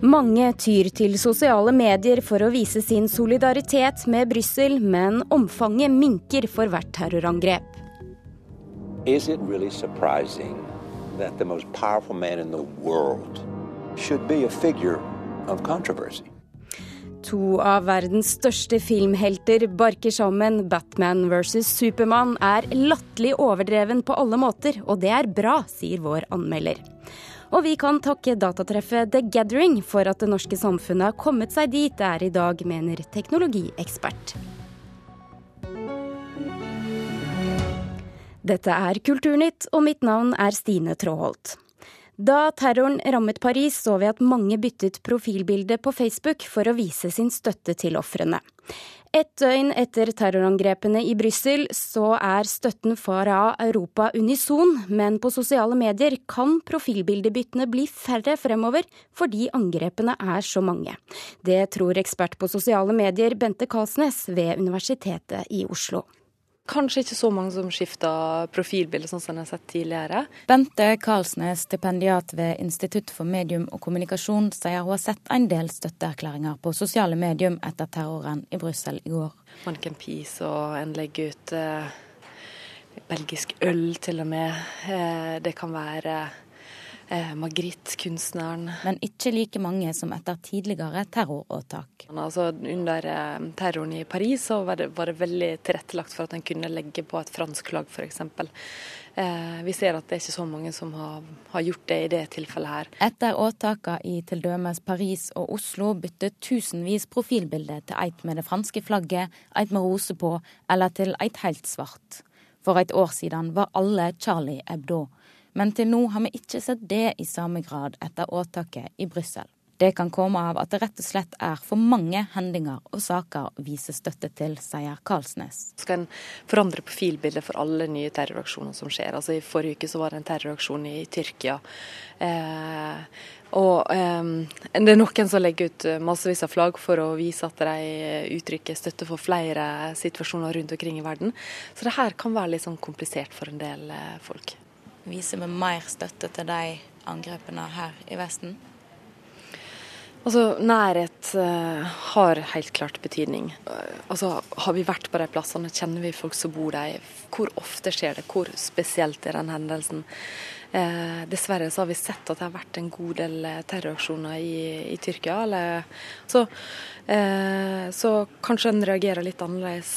Mange tyr til sosiale medier for å vise sin solidaritet med Brussel, men omfanget minker for hvert terrorangrep. Really surprising that the most powerful man in the world should be a figure of controversy? To av verdens største filmhelter barker sammen. Batman versus Supermann er latterlig overdreven på alle måter, og det er bra, sier vår anmelder. Og vi kan takke datatreffet The Gathering for at det norske samfunnet har kommet seg dit det er i dag, mener teknologiekspert. Dette er Kulturnytt, og mitt navn er Stine Tråholt. Da terroren rammet Paris, så vi at mange byttet profilbilde på Facebook for å vise sin støtte til ofrene. Et døgn etter terrorangrepene i Brussel så er støtten fra Europa unison, men på sosiale medier kan profilbildebyttene bli færre fremover fordi angrepene er så mange. Det tror ekspert på sosiale medier Bente Kalsnes ved Universitetet i Oslo. Kanskje ikke så mange som skifter profilbilde, sånn som jeg har sett tidligere. Bente Karlsnes, stipendiat ved Institutt for medium og kommunikasjon, sier hun har sett en del støtteerklæringer på sosiale medium etter terroren i Brussel i går. Manken Peace og en legger ut eh, belgisk øl til og med. Eh, det kan være eh, Margrit, kunstneren. Men ikke like mange som etter tidligere terroråtak. Altså, under eh, terroren i Paris så var det, var det veldig tilrettelagt for at en kunne legge på et fransk flagg f.eks. Eh, vi ser at det er ikke så mange som har, har gjort det i det tilfellet her. Etter åtakene i t.d. Paris og Oslo byttet tusenvis profilbilder til et med det franske flagget, et med rose på, eller til et helt svart. For et år siden var alle Charlie Hebdo. Men til nå har vi ikke sett det i samme grad etter åtaket i Brussel. Det kan komme av at det rett og slett er for mange hendinger og saker å vise støtte til, sier Karlsnes. Skal en forandre profilbildet for alle nye terroraksjoner som skjer? Altså I forrige uke så var det en terroraksjon i Tyrkia. Eh, og eh, det er noen som legger ut massevis av flagg for å vise at de uttrykker støtte for flere situasjoner rundt omkring i verden. Så det her kan være litt sånn komplisert for en del eh, folk. Viser vi mer støtte til de angrepene her i Vesten? Altså, Nærhet uh, har helt klart betydning. Uh, altså, Har vi vært på de plassene, kjenner vi folk som bor der? Hvor ofte skjer det? Hvor spesielt er den hendelsen? Uh, dessverre så har vi sett at det har vært en god del terroraksjoner i, i Tyrkia. Eller, så, så, kanskje en reagerer litt annerledes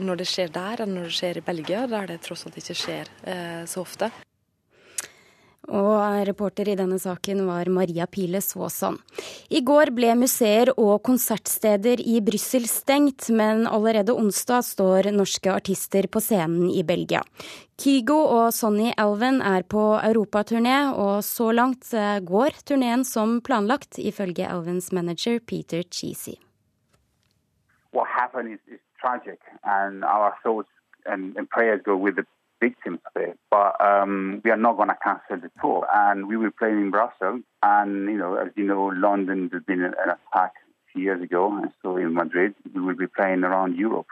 når det skjer der enn når det skjer i Belgia, der det tross alt ikke skjer så ofte. Og reporter i denne saken var Maria Pile Svåsson. I går ble museer og konsertsteder i Brussel stengt, men allerede onsdag står norske artister på scenen i Belgia. Kygo og Sonny Elven er på europaturné, og så langt eh, går turneen som planlagt, ifølge Elvens manager Peter Cheesy. What happened is, is tragic, and our thoughts and, and prayers go victims of it. But um, we are not going to cancel the tour, and we will play in Brussels. And you know, as you know, London has been an attack a few years ago, and so in Madrid, we will be playing around Europe.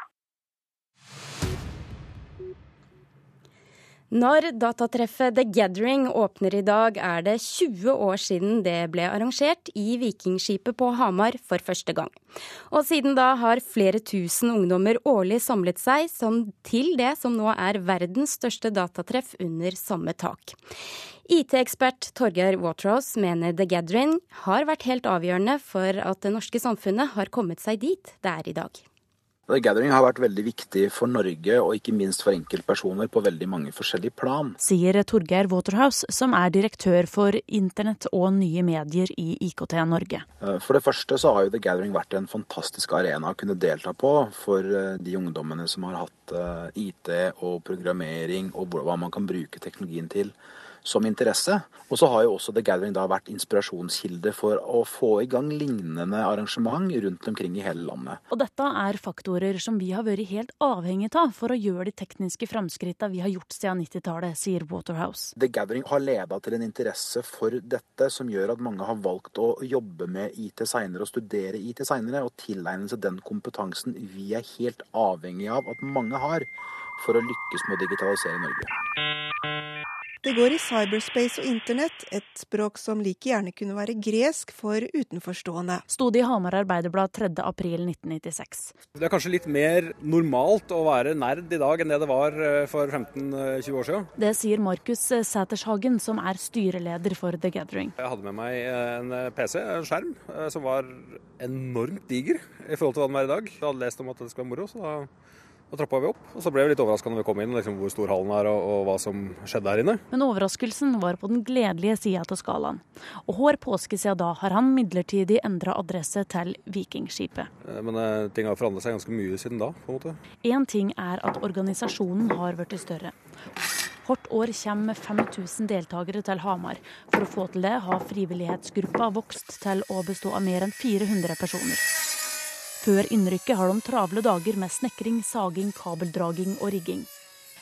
Når datatreffet The Gathering åpner i dag, er det 20 år siden det ble arrangert i Vikingskipet på Hamar for første gang. Og siden da har flere tusen ungdommer årlig samlet seg til det som nå er verdens største datatreff under samme tak. IT-ekspert Torgeir Waterhouse mener The Gathering har vært helt avgjørende for at det norske samfunnet har kommet seg dit det er i dag. The Gathering har vært veldig viktig for Norge, og ikke minst for enkeltpersoner på veldig mange forskjellige plan. Sier Torgeir Waterhouse, som er direktør for internett og nye medier i IKT Norge. Eh, for det første så har jo The Gathering vært en fantastisk arena å kunne delta på for eh, de ungdommene som har hatt eh, IT og programmering og hva man kan bruke teknologien til som interesse. Og så har jo også The Gathering da vært inspirasjonskilde for å få i gang lignende arrangement rundt omkring i hele landet. Og dette er faktorer som vi har vært helt avhengig av for å gjøre de tekniske framskrittene vi har gjort siden 90-tallet, sier Waterhouse. The Gathering har leda til en interesse for dette som gjør at mange har valgt å jobbe med IT seinere og studere IT seinere, og tilegne seg den kompetansen vi er helt avhengig av at mange har for å lykkes med å digitalisere Norge. Det går i cyberspace og internett, et språk som like gjerne kunne være gresk for utenforstående. Sto det i Hamar Arbeiderblad 3.4.1996. Det er kanskje litt mer normalt å være nerd i dag enn det det var eh, for 15-20 år siden. Det sier Markus Sætershagen, som er styreleder for The Gathering. Jeg hadde med meg en PC, en skjerm, eh, som var enormt diger i forhold til hva den er i dag. Jeg hadde lest om at det skulle være moro, så da da trappa vi opp, og så ble vi litt overraska når vi kom inn, liksom, hvor stor hallen er og, og, hva som skjedde her inne. Men overraskelsen var på den gledelige sida av skalaen. Og hver påske siden da har han midlertidig endra adresse til Vikingskipet. Eh, men eh, ting har forandret seg ganske mye siden da, på en måte. Én ting er at organisasjonen har blitt større. Hvert år kommer 5000 deltakere til Hamar. For å få til det har frivillighetsgruppa vokst til å bestå av mer enn 400 personer. Før innrykket har de travle dager med snekring, saging, kabeldraging og rigging.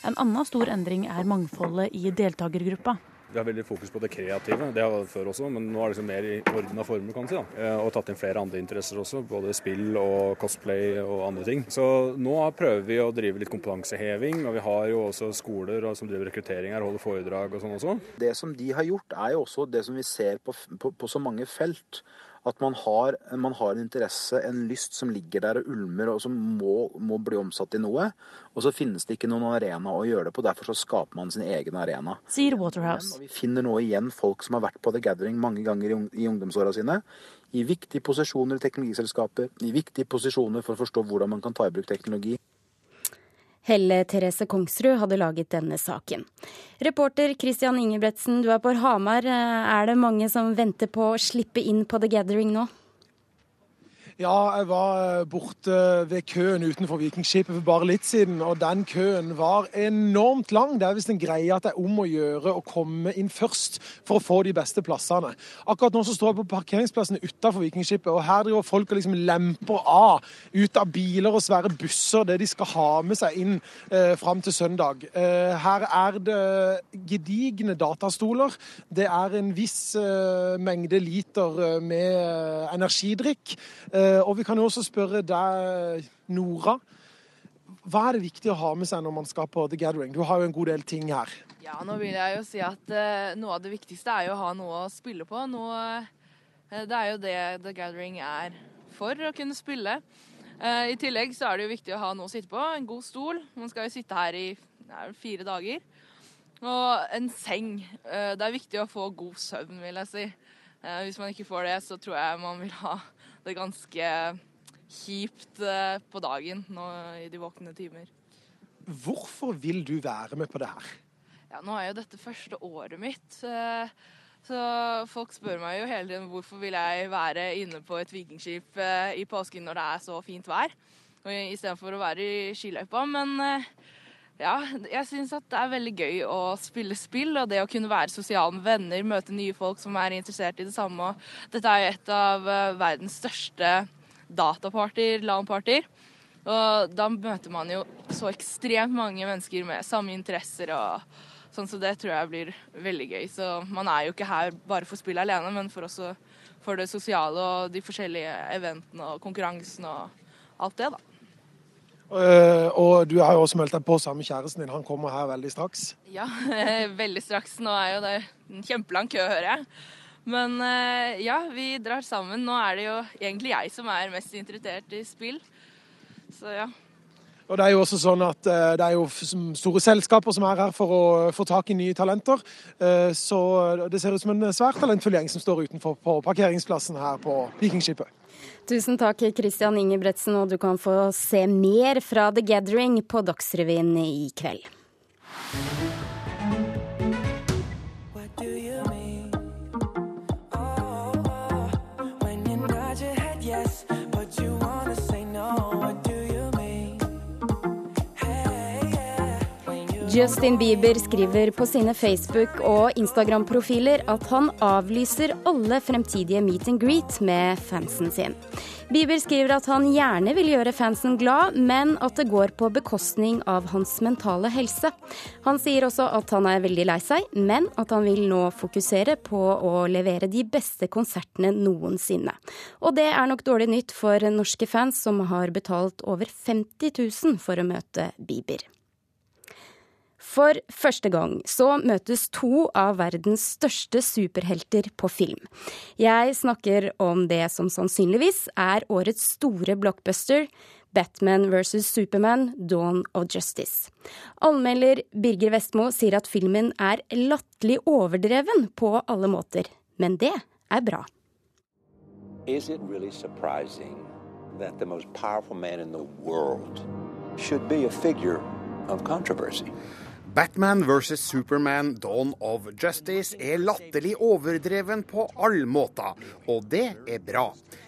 En annen stor endring er mangfoldet i deltakergruppa. Vi har veldig fokus på det kreative, det har vi før også, men nå er det liksom mer i ordna former. kan si da. Eh, og tatt inn flere andre interesser også, både spill og cosplay og andre ting. Så nå prøver vi å drive litt kompetanseheving, og vi har jo også skoler som driver rekruttering her, holder foredrag og sånn også. Det som de har gjort, er jo også det som vi ser på, på, på så mange felt. At man har, man har, en interesse, en lyst som ligger der og ulmer, og som må, må, bli omsatt i noe. Og så finnes det ikke noen arena å gjøre det på. Derfor så skaper man sin egen arena. Sier Waterhouse. Men, vi finner nå igjen folk som har vært på The Gathering mange ganger i, i ungdomsåra sine. I viktige posisjoner i teknologiselskapet, i viktige posisjoner for å forstå hvordan man kan ta i bruk teknologi. Helle Therese Kongsrud hadde laget denne saken. Reporter Christian Ingebretsen, du er på Hamar. Er det mange som venter på å slippe inn på The Gathering nå? Ja, jeg var eh, borte ved køen utenfor Vikingskipet for bare litt siden, og den køen var enormt lang. Det er visst en greie at det er om å gjøre å komme inn først for å få de beste plassene. Akkurat nå så står jeg på parkeringsplassen utenfor Vikingskipet, og her driver folk og liksom lemper av ut av biler og svære busser det de skal ha med seg inn eh, fram til søndag. Eh, her er det gedigne datastoler. Det er en viss eh, mengde liter eh, med eh, energidrikk. Eh, og vi kan jo også spørre deg, Nora. Hva er det viktig å ha med seg når man skal på The Gathering? Du har jo en god del ting her. Ja, nå vil jeg jo si at uh, noe av det viktigste er jo å ha noe å spille på. Noe, uh, det er jo det The Gathering er for, å kunne spille. I tillegg så er det jo viktig å ha noe å sitte på. En god stol. Man skal jo sitte her i fire dager. Og en seng. det er viktig å få god søvn, vil jeg si. hvis man ikke får det, så tror jeg man vil ha det ganske kjipt eh, på dagen nå i de våkne timer. Hvorfor vil du være med på det her? Ja, Nå er jo dette første året mitt. Eh, så folk spør meg jo hele tiden hvorfor vil jeg være inne på et vikingskip eh, i påsken når det er så fint vær, istedenfor å være i skiløypa. Men ja, jeg syns at det er veldig gøy å spille spill, og det å kunne være sosial med venner, møte nye folk som er interessert i det samme. Dette er jo et av eh, verdens største datapartyer, LAN-partyer. Og da møter man jo så ekstremt mange mennesker med samme interesser og sånn, så det tror jeg blir veldig gøy. Så man er jo ikke her bare for spill alene, men for også for det sosiale og de forskjellige eventene og konkurransen og alt det, da. Uh, og du har jo også meldt deg på sammen med kjæresten din. Han kommer her veldig straks. Ja, veldig straks. Nå er jo det en kjempelang kø, hører jeg. Men uh, ja, vi drar sammen. Nå er det jo egentlig jeg som er mest interessert i spill. Så ja. Og Det er jo også sånn at uh, det er jo store selskaper som er her for å få tak i nye talenter. Så det ser ut som en svært talentfull gjeng som står utenfor på parkeringsplassen her på Vikingskipet. Tusen takk, Christian Ingebretsen, og du kan få se mer fra The Gathering på Dagsrevyen i kveld. Justin Bieber skriver på sine Facebook- og Instagram-profiler at han avlyser alle fremtidige meet and greet med fansen sin. Bieber skriver at han gjerne vil gjøre fansen glad, men at det går på bekostning av hans mentale helse. Han sier også at han er veldig lei seg, men at han vil nå fokusere på å levere de beste konsertene noensinne. Og det er nok dårlig nytt for norske fans som har betalt over 50 000 for å møte Bieber. For første gang så møtes to av verdens største superhelter på film. Jeg snakker om det som sannsynligvis er årets store blockbuster, Batman versus Superman, Dawn of Justice. Anmelder Birger Vestmo sier at filmen er latterlig overdreven på alle måter. Men det er bra. Is it really surprising that the most powerful man in the world should figure of controversy? Batman vs. Superman Dawn of Justice er latterlig overdreven på all måter, og det er bra.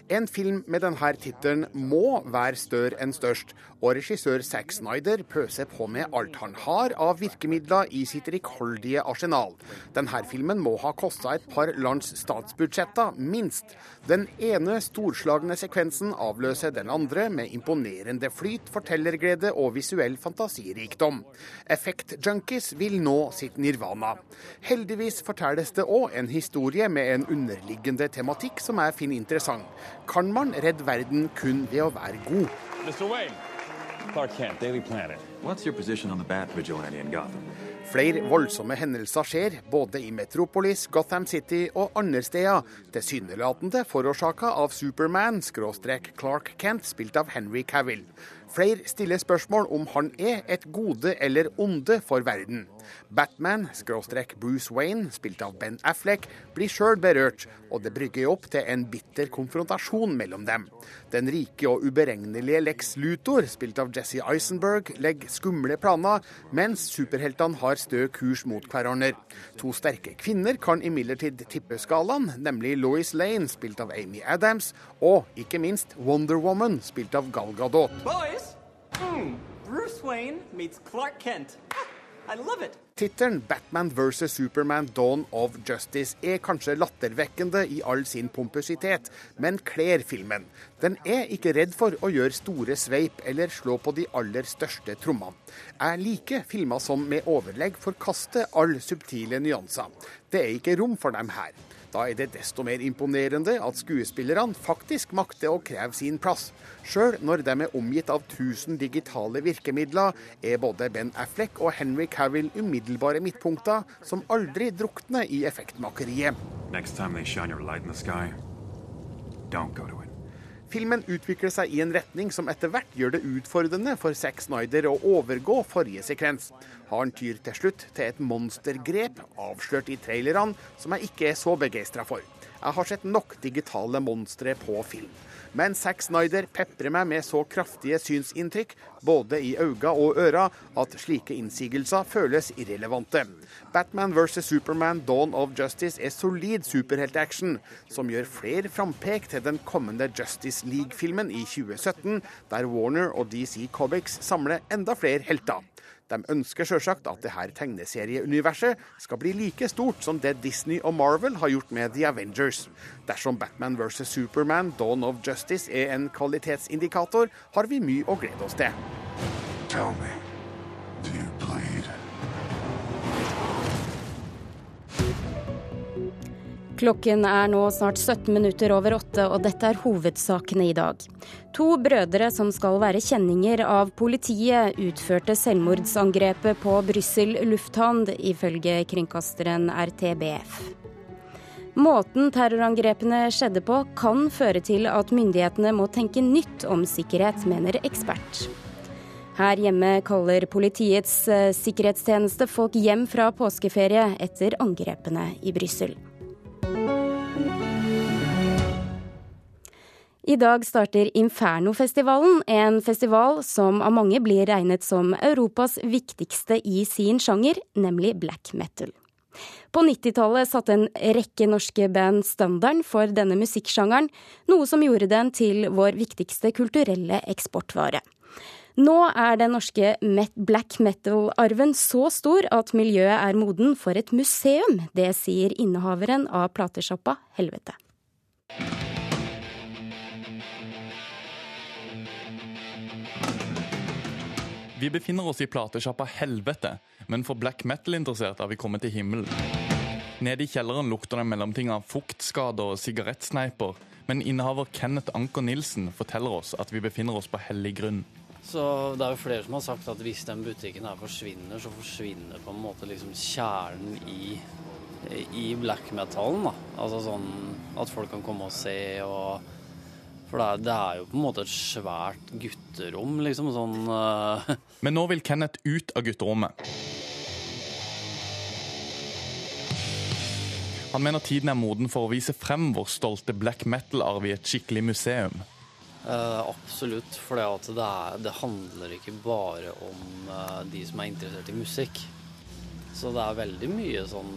En film med denne tittelen må være større enn størst, og regissør Zack Snyder pøser på med alt han har av virkemidler i sitt rikholdige arsenal. Denne filmen må ha kosta et par lands statsbudsjetter, minst. Den ene storslagne sekvensen avløser den andre med imponerende flyt, fortellerglede og visuell fantasirikdom. Effekt-junkies vil nå sitt nirvana. Heldigvis fortelles det òg en historie med en underliggende tematikk som jeg finner interessant. Kan man redde verden kun ved å være god? Mr. Wayne. Clark Kent, Daily Planet. What's your position on the Bat Vigilante in Gotham? Flere voldsomme hendelser skjer, både i Metropolis, Gotham City og andre steder, tilsynelatende forårsaka av Superman-Clark Kent, spilt av Henry Cavill. Flere stiller spørsmål om han er et gode eller onde for verden. Batman, skråstrek Bruce Wayne, spilt av Ben Affleck, blir sjøl berørt, og det brygger opp til en bitter konfrontasjon mellom dem. Den rike og uberegnelige Lex Luthor, spilt av Jesse Eisenberg, legger skumle planer, mens superheltene har stø kurs mot hverandre. To sterke kvinner kan imidlertid tippe skalaen, nemlig Louis Lane, spilt av Amy Adams, og ikke minst Wonder Woman, spilt av Gal Gadot. Boys, mm, Bruce Wayne meets Clark Kent. It. Tittelen 'Batman vs. Superman Dawn of Justice' er kanskje lattervekkende i all sin pompøsitet, men kler filmen. Den er ikke redd for å gjøre store sveip eller slå på de aller største trommene. Jeg liker filmer som med overlegg forkaster alle subtile nyanser. Det er ikke rom for dem her. Da er det desto mer imponerende at skuespillerne faktisk makter å kreve sin plass. Sjøl når de er omgitt av 1000 digitale virkemidler, er både Ben Affleck og Henry Cavill umiddelbare midtpunkter som aldri drukner i effektmakeriet. Next time they shine your light in the sky, don't go. Filmen utvikler seg i en retning som etter hvert gjør det utfordrende for Zack Snyder å overgå forrige sekvens. Han tyr til slutt til et monstergrep, avslørt i trailerne, som jeg ikke er så begeistra for. Jeg har sett nok digitale monstre på film. Men Zack Snyder peprer meg med så kraftige synsinntrykk, både i øynene og øra, at slike innsigelser føles irrelevante. Batman vs. Superman Dawn of Justice er solid superheltaction, som gjør flere frampek til den kommende Justice League-filmen i 2017, der Warner og DC Comics samler enda flere helter. De ønsker selvsagt at dette tegneserieuniverset skal bli like stort som det Disney og Marvel har gjort med The Avengers. Dersom Batman vs. Superman Dawn of Justice er en kvalitetsindikator, har vi mye å glede oss til. Tell me, do Klokken er nå snart 17 minutter over åtte, og dette er hovedsakene i dag. To brødre som skal være kjenninger av politiet, utførte selvmordsangrepet på Brussel lufthavn, ifølge kringkasteren RTBF. Måten terrorangrepene skjedde på, kan føre til at myndighetene må tenke nytt om sikkerhet, mener ekspert. Her hjemme kaller Politiets eh, sikkerhetstjeneste folk hjem fra påskeferie etter angrepene i Brussel. I dag starter Infernofestivalen, en festival som av mange blir regnet som Europas viktigste i sin sjanger, nemlig black metal. På 90-tallet satte en rekke norske band standarden for denne musikksjangeren, noe som gjorde den til vår viktigste kulturelle eksportvare. Nå er den norske black metal-arven så stor at miljøet er moden for et museum. Det sier innehaveren av platesjappa Helvete. Vi befinner oss i platesjappa Helvete, men for black metal-interesserte har vi kommet til himmelen. Nede i kjelleren lukter det mellomting av fuktskader og sigarettsneiper, men innehaver Kenneth Anker Nilsen forteller oss at vi befinner oss på hellig grunn. Så det er jo flere som har sagt at hvis den butikken her forsvinner, så forsvinner på en måte liksom kjernen i, i black metalen. da. Altså sånn at folk kan komme og se og For det er, det er jo på en måte et svært gutterom, liksom. Sånn uh... Men nå vil Kenneth ut av gutterommet. Han mener tiden er moden for å vise frem vår stolte black metal-arv i et skikkelig museum. Uh, absolutt, for det, det, handler ikke bare om uh, de som er interessert i musikk. Så det er veldig mye sånn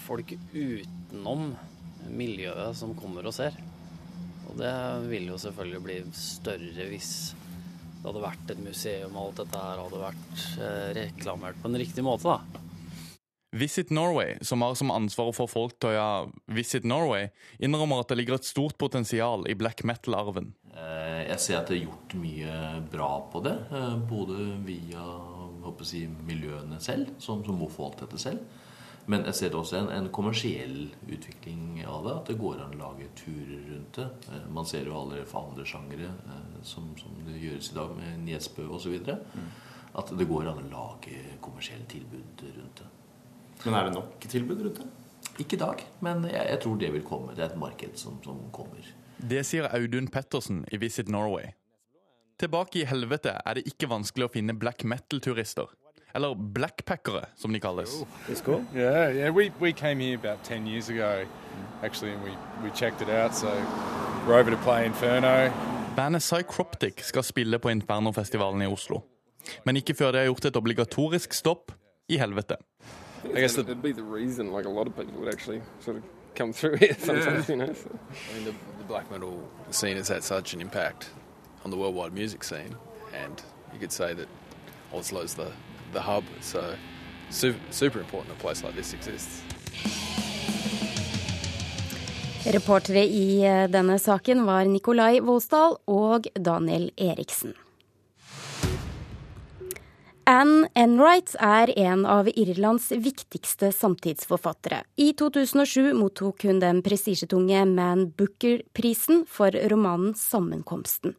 folk utenom miljøet som kommer og ser. Det ville jo selvfølgelig bli større hvis det hadde vært et museum og alt dette her hadde vært reklamert på en riktig måte, da. Visit Norway, som har som ansvar for folk til å ja, Visit Norway, innrømmer at det ligger et stort potensial i black metal-arven. Eh, jeg ser at det er gjort mye bra på det, eh, både via jeg, miljøene selv, som, som, må få alt dette selv. Men jeg ser også en, en, kommersiell utvikling av det. At det går an å lage turer rundt det. Eh, man ser jo allerede for andre sjangere, som, som, det gjøres i dag med Niesbø osv. Mm. At det går an å lage kommersielle tilbud rundt det. Men er det nok tilbud rundt det? Ikke i dag, men jeg, jeg, tror det vil komme. Det er et marked som, som kommer. Det sier Audun Pettersen i Visit Norway. Tilbake i helvete er det ikke vanskelig å finne black metal-turister. Eller blackpackere, som de kalles. That's cool. Yeah, yeah. We, we came here about 10 years ago, actually, and we, we checked it out, so we're over to play Inferno. Bandet Psychroptic skal spille på Inferno-festivalen i Oslo. Men ikke før de har gjort et obligatorisk stopp i helvete. I guess it'd be the reason, like a lot of people would actually sort of come through here sometimes, yeah. you know. So. I mean, the, the, black metal scene has had such an impact on the worldwide music scene, and you could say that Oslo's the the hub. So, super, important a place like this exists. Reportere i eh, denne saken var Nikolai Volsdal og Daniel Eriksen. Anne Enright er en av Irlands viktigste samtidsforfattere. I 2007 mottok hun den prestisjetunge Man Booker-prisen for romanen 'Sammenkomsten'.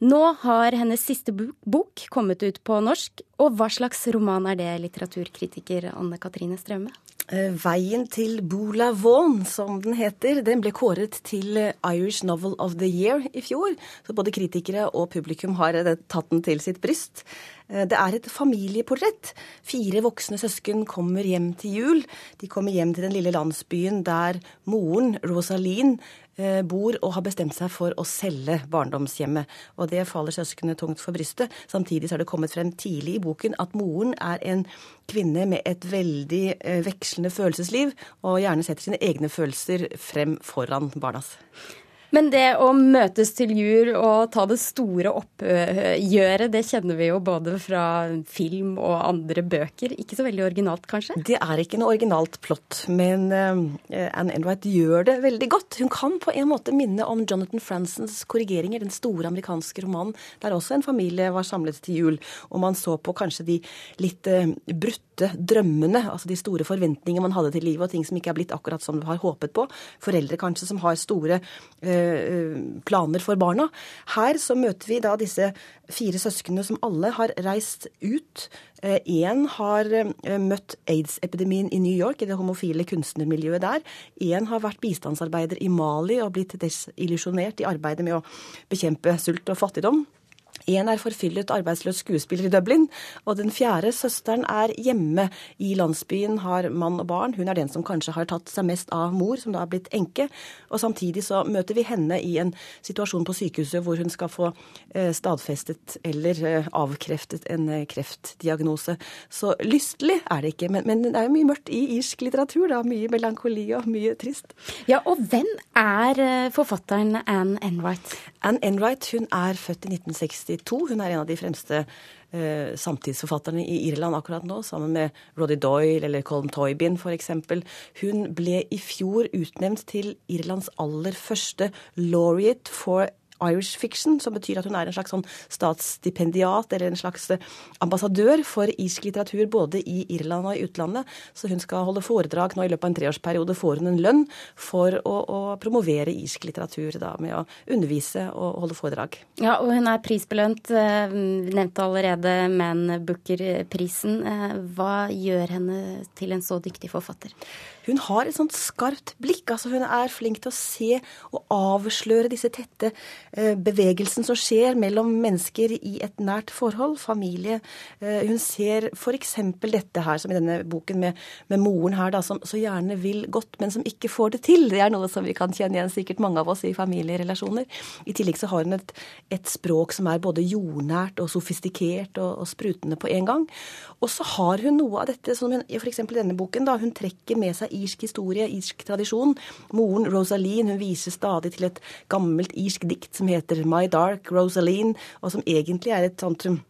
Nå har hennes siste bok kommet ut på norsk, og hva slags roman er det, litteraturkritiker Anne Katrine Straume? Eh, 'Veien til Bola Vaughan', som den heter, den ble kåret til Irish Novel of the Year i fjor. Så både kritikere og publikum har eh, tatt den til sitt bryst. Eh, det er et familieportrett. Fire voksne søsken kommer hjem til jul. De kommer hjem til den lille landsbyen der moren, Rosalind, eh, bor og har bestemt seg for å selge barndomshjemmet. Og det faller søsknene tungt for brystet. Samtidig har det kommet frem tidlig i boken at moren er en kvinne med et veldig eh, følelsesliv, og gjerne setter sine egne følelser frem foran barnas. Men det å møtes til jul og ta det store oppgjøret, det kjenner vi jo både fra film og andre bøker. Ikke så veldig originalt, kanskje? Det er ikke noe originalt plott, men uh, Anne Enright gjør det veldig godt. Hun kan på en måte minne om Jonathan Fransons korrigeringer, den store amerikanske romanen, der også en familie var samlet til jul, og man så på kanskje de litt uh, brutte drømmene, altså de store forventningene man hadde til livet, og ting som ikke er blitt akkurat som du har håpet på. Foreldre kanskje som har store Eh, planer for barna. Her så møter vi da disse fire søsknene som alle har reist ut. Én eh, har eh, møtt aids-epidemien i New York, i det homofile kunstnermiljøet der. Én har vært bistandsarbeider i Mali og blitt desillusjonert i arbeidet med å bekjempe sult og fattigdom. En er forfyllet arbeidsløs skuespiller i Dublin, og den fjerde søsteren er hjemme i landsbyen, har mann og barn. Hun er den som kanskje har tatt seg mest av mor, som da har blitt enke. Og samtidig så møter vi henne i en situasjon på sykehuset hvor hun skal få eh, stadfestet eller eh, avkreftet en eh, kreftdiagnose. Så lystelig er det ikke, men, men det er jo mye mørkt i irsk litteratur. da, Mye melankoli og mye trist. Ja, og hvem er forfatteren Anne Enright? Anne Enright hun er født i 1960. 1962. Hun er en av de fremste eh, samtidsforfatterne i Irland akkurat nå, sammen med Roddy Doyle eller Colm Toybin f.eks. Hun ble i fjor utnevnt til Irlands aller første laureate for Irish Fiction, som betyr at hun er en slags sånn statsstipendiat eller en slags ambassadør for irsk litteratur både i Irland og i utlandet. Så hun skal holde foredrag nå i løpet av en treårsperiode. Får hun en lønn for å, å promovere irsk litteratur da, med å undervise og holde foredrag. Ja, og hun er prisbelønt. Eh, nevnte allerede Man Booker-prisen. Eh, hva gjør henne til en så dyktig forfatter? Hun har et sånt skarpt blikk. altså Hun er flink til å se og avsløre disse tette eh, bevegelsene som skjer mellom mennesker i et nært forhold, familie. Eh, hun ser f.eks. dette her, som i denne boken med, med moren her, da, som så gjerne vil godt, men som ikke får det til. Det er noe som vi kan kjenne igjen, sikkert mange av oss i familierelasjoner. I tillegg så har hun et, et språk som er både jordnært og sofistikert og, og sprutende på en gang. Og så har hun noe av dette som hun f.eks. i denne boken, da, hun trekker med seg irsk historie, irsk tradisjon. Moren Rosaline hun viser stadig til et gammelt irsk dikt som heter My Dark Rosaline, og som egentlig er et sånt um,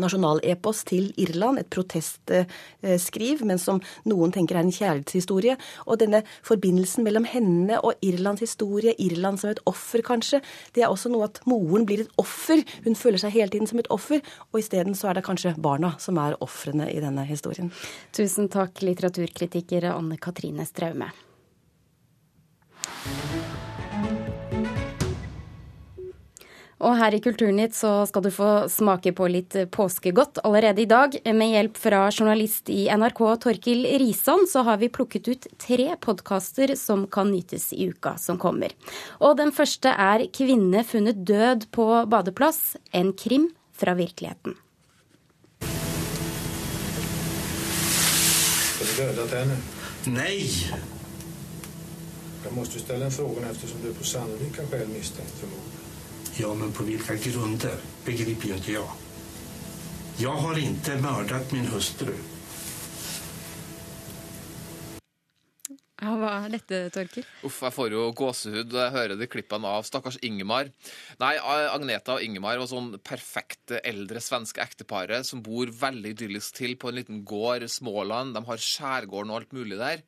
nasjonalepos til Irland, et protestskriv, men som noen tenker er en kjærlighetshistorie. Og denne forbindelsen mellom henne og Irlands historie, Irland som et offer kanskje, det er også noe at moren blir et offer. Hun føler seg hele tiden som et offer, og isteden så er det kanskje barna som er ofrene i denne historien. Tusen takk, litteraturkritiker Anne Katrine Straume. Og her i Kulturnytt så skal du få smake på litt påskegodt allerede i dag. Med hjelp fra journalist i NRK Torkil Risan så har vi plukket ut tre podkaster som kan nytes i uka som kommer. Og den første er 'Kvinne funnet død på badeplass', en krim fra virkeligheten. Har du dödat henne? Nej! Jag måste ställa en fråga eftersom du på sannolika skäl misstänkt för mord. Ja, men på vilka grunder begriper ju inte jag. Jag har inte mördat min hustru. Ja, hva er dette, Torkil? Uff, jeg får jo gåsehud da jeg hører de klippene av stakkars Ingemar. Nei, Agneta og Ingemar var sånn perfekte eldre svenske ekteparet som bor veldig idyllisk til på en liten gård, Småland. De har skjærgården og alt mulig der.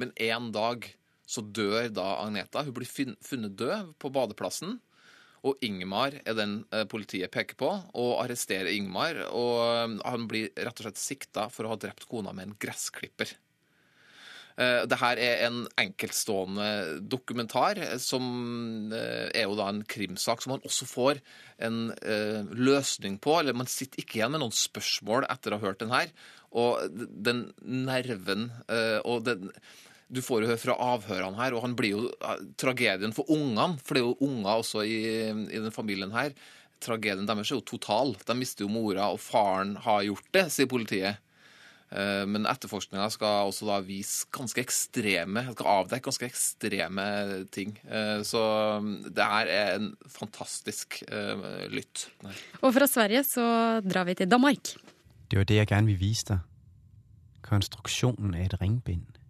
Men en dag så dør da Agneta. Hun blir funnet død på badeplassen. Og Ingmar er den eh, politiet peker på, og arresterer Ingmar. Og eh, han blir rett og slett sikta for å ha drept kona med en gressklipper. Dette det her er en enkeltstående dokumentar som uh, er jo da en krimsak som man også får en løsning på. Eller man sitter ikke igjen med noen spørsmål etter å ha hørt den her. Og den nerven og den du får jo høre fra avhørene her, og han blir jo tragedien for ungene, for det er jo unger også i, i den familien her. Tragedien deres er jo total. De mister jo mora, og faren har gjort det, sier politiet. Eh, men etterforskninga skal også da vise ganske ekstreme skal avdekke ganske ekstreme ting. Eh, så mm, det her er en fantastisk eh, lytt. Og fra Sverige så drar vi til Danmark. Det var det jeg gjerne vil vise deg. Konstruksjonen av et ringbind.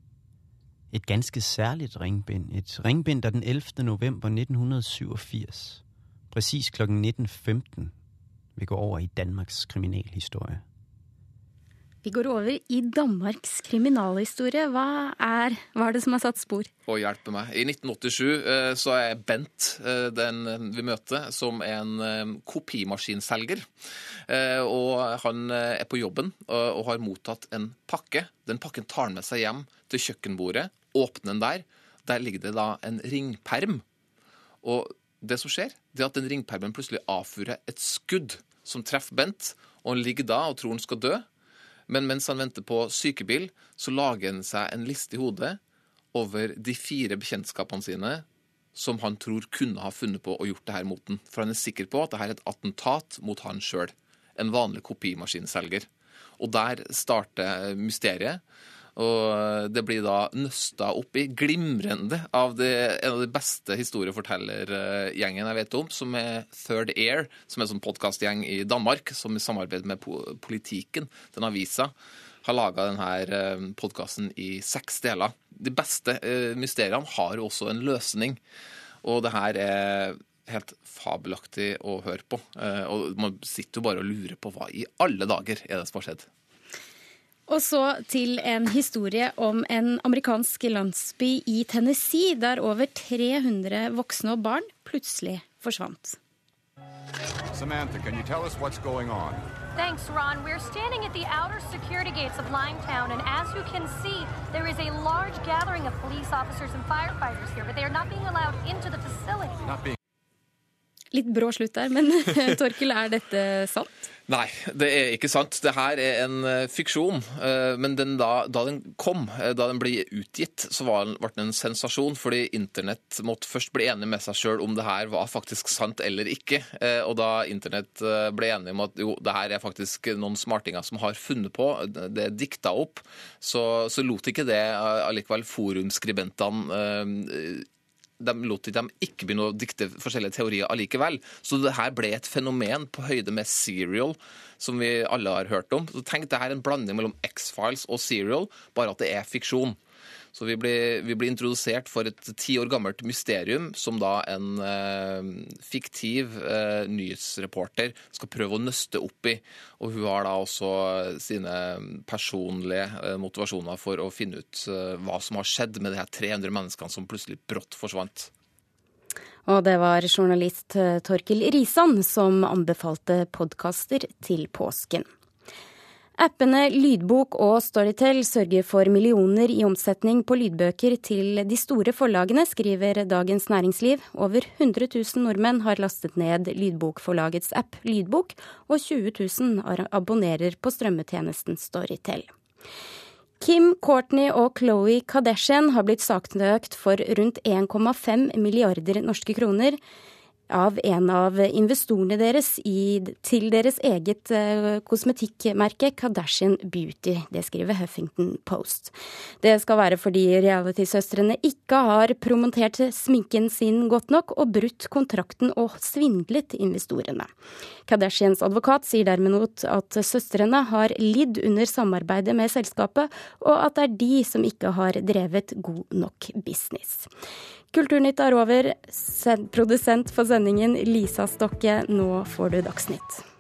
Et ganske særligt ringbind. Et ringbind, der den 11. november 1987, præcis kl. 19.15, vil gå over i Danmarks kriminalhistorie. Vi går over i Danmarks kriminalhistorie. Hva er, hva er det som har satt spor? Å hjelpe meg. I 1987 eh, så er Bent eh, den vi møter, som en eh, kopimaskinselger. Og han er på jobben og har mottatt en pakke. Den pakken tar han med seg hjem til kjøkkenbordet, åpner den der. Der ligger det da en ringperm. Og det som skjer, det er at den ringpermen plutselig avfyrer et skudd som treffer Bent, og han ligger da og tror han skal dø. Men mens han venter på sykebil, så lager han seg en liste i hodet over de fire bekjentskapene sine som han tror kunne ha funnet på å gjort det her mot den. For han er sikker på at det her er et attentat mot han sjøl. En vanlig kopimaskinselger. Og der starter mysteriet. Og det blir da nøsta opp i glimrende av det, en av de beste historiefortellergjengen jeg vet om, som er Third Air, som er en sånn podkastgjeng i Danmark, som i samarbeid med Politiken, den avisa, har laga denne podkasten i seks deler. De beste eh, mysteriene har jo også en løsning, og det her er helt fabelaktig å høre på. Eh, og man sitter jo bare og lurer på hva i alle dager er det som har skjedd. Og så til en historie om en amerikansk landsby i Tennessee, der over 300 voksne og barn plutselig forsvant. Samantha, can you tell us what's going on? Thanks, Ron. We're standing at the outer security gates of Limetown, and as you can see, there is a large gathering of police officers and firefighters here, but they are not being allowed into the facility. Litt brå slutt der, men Torkel, er dette sant? Nei, det er ikke sant. Det her er en eh, fiksjon. Eh, Men den da, da den kom, eh, da den ble utgitt, så var ble den en sensasjon, fordi internett måtte først bli enig med seg sjøl om det her var faktisk sant eller ikke. Og da internett ble enig om at jo, det her er faktisk noen smartinger som har funnet på, det er dikta opp, så, så lot ikke det allikevel forumskribentene de lot dem ikke begynne å dikte forskjellige teorier allikevel. Så det her ble et fenomen på høyde med Serial, som vi alle har hørt om. Så tenk, det her er en blanding mellom X-Files og Serial, bare at det er fiksjon. Så vi blir, vi blir introdusert for et ti år gammelt mysterium som da en eh, fiktiv eh, nyhetsreporter skal prøve å nøste opp i. Og hun har da også sine personlige eh, motivasjoner for å finne ut eh, hva som har skjedd med de her 300 menneskene som plutselig brått forsvant. Og det var journalist eh, Torkil Risan som anbefalte podkaster til påsken. Appene Lydbok og Storytel sørger for millioner i omsetning på lydbøker til de store forlagene, skriver Dagens Næringsliv. Over 100 000 nordmenn har lastet ned lydbokforlagets app Lydbok, og 20 000 abonnerer på strømmetjenesten Storytel. Kim, Courtney og Khloe Kardashian har blitt saksøkt for rundt 1,5 milliarder norske kroner av en av investorene deres i, til deres eget eh, kosmetikkmerke Kardashian Beauty. Det skriver Huffington Post. Det skal være fordi realitysøstrene ikke har promotert sminken sin godt nok og brutt kontrakten og svindlet investorene. Kardashians advokat sier derimot at søstrene har lidd under samarbeidet med selskapet, og at det er de som ikke har drevet god nok business. Kulturnytt er over. Produsent for sendingen Lisa Stokke. Nå får du Dagsnytt.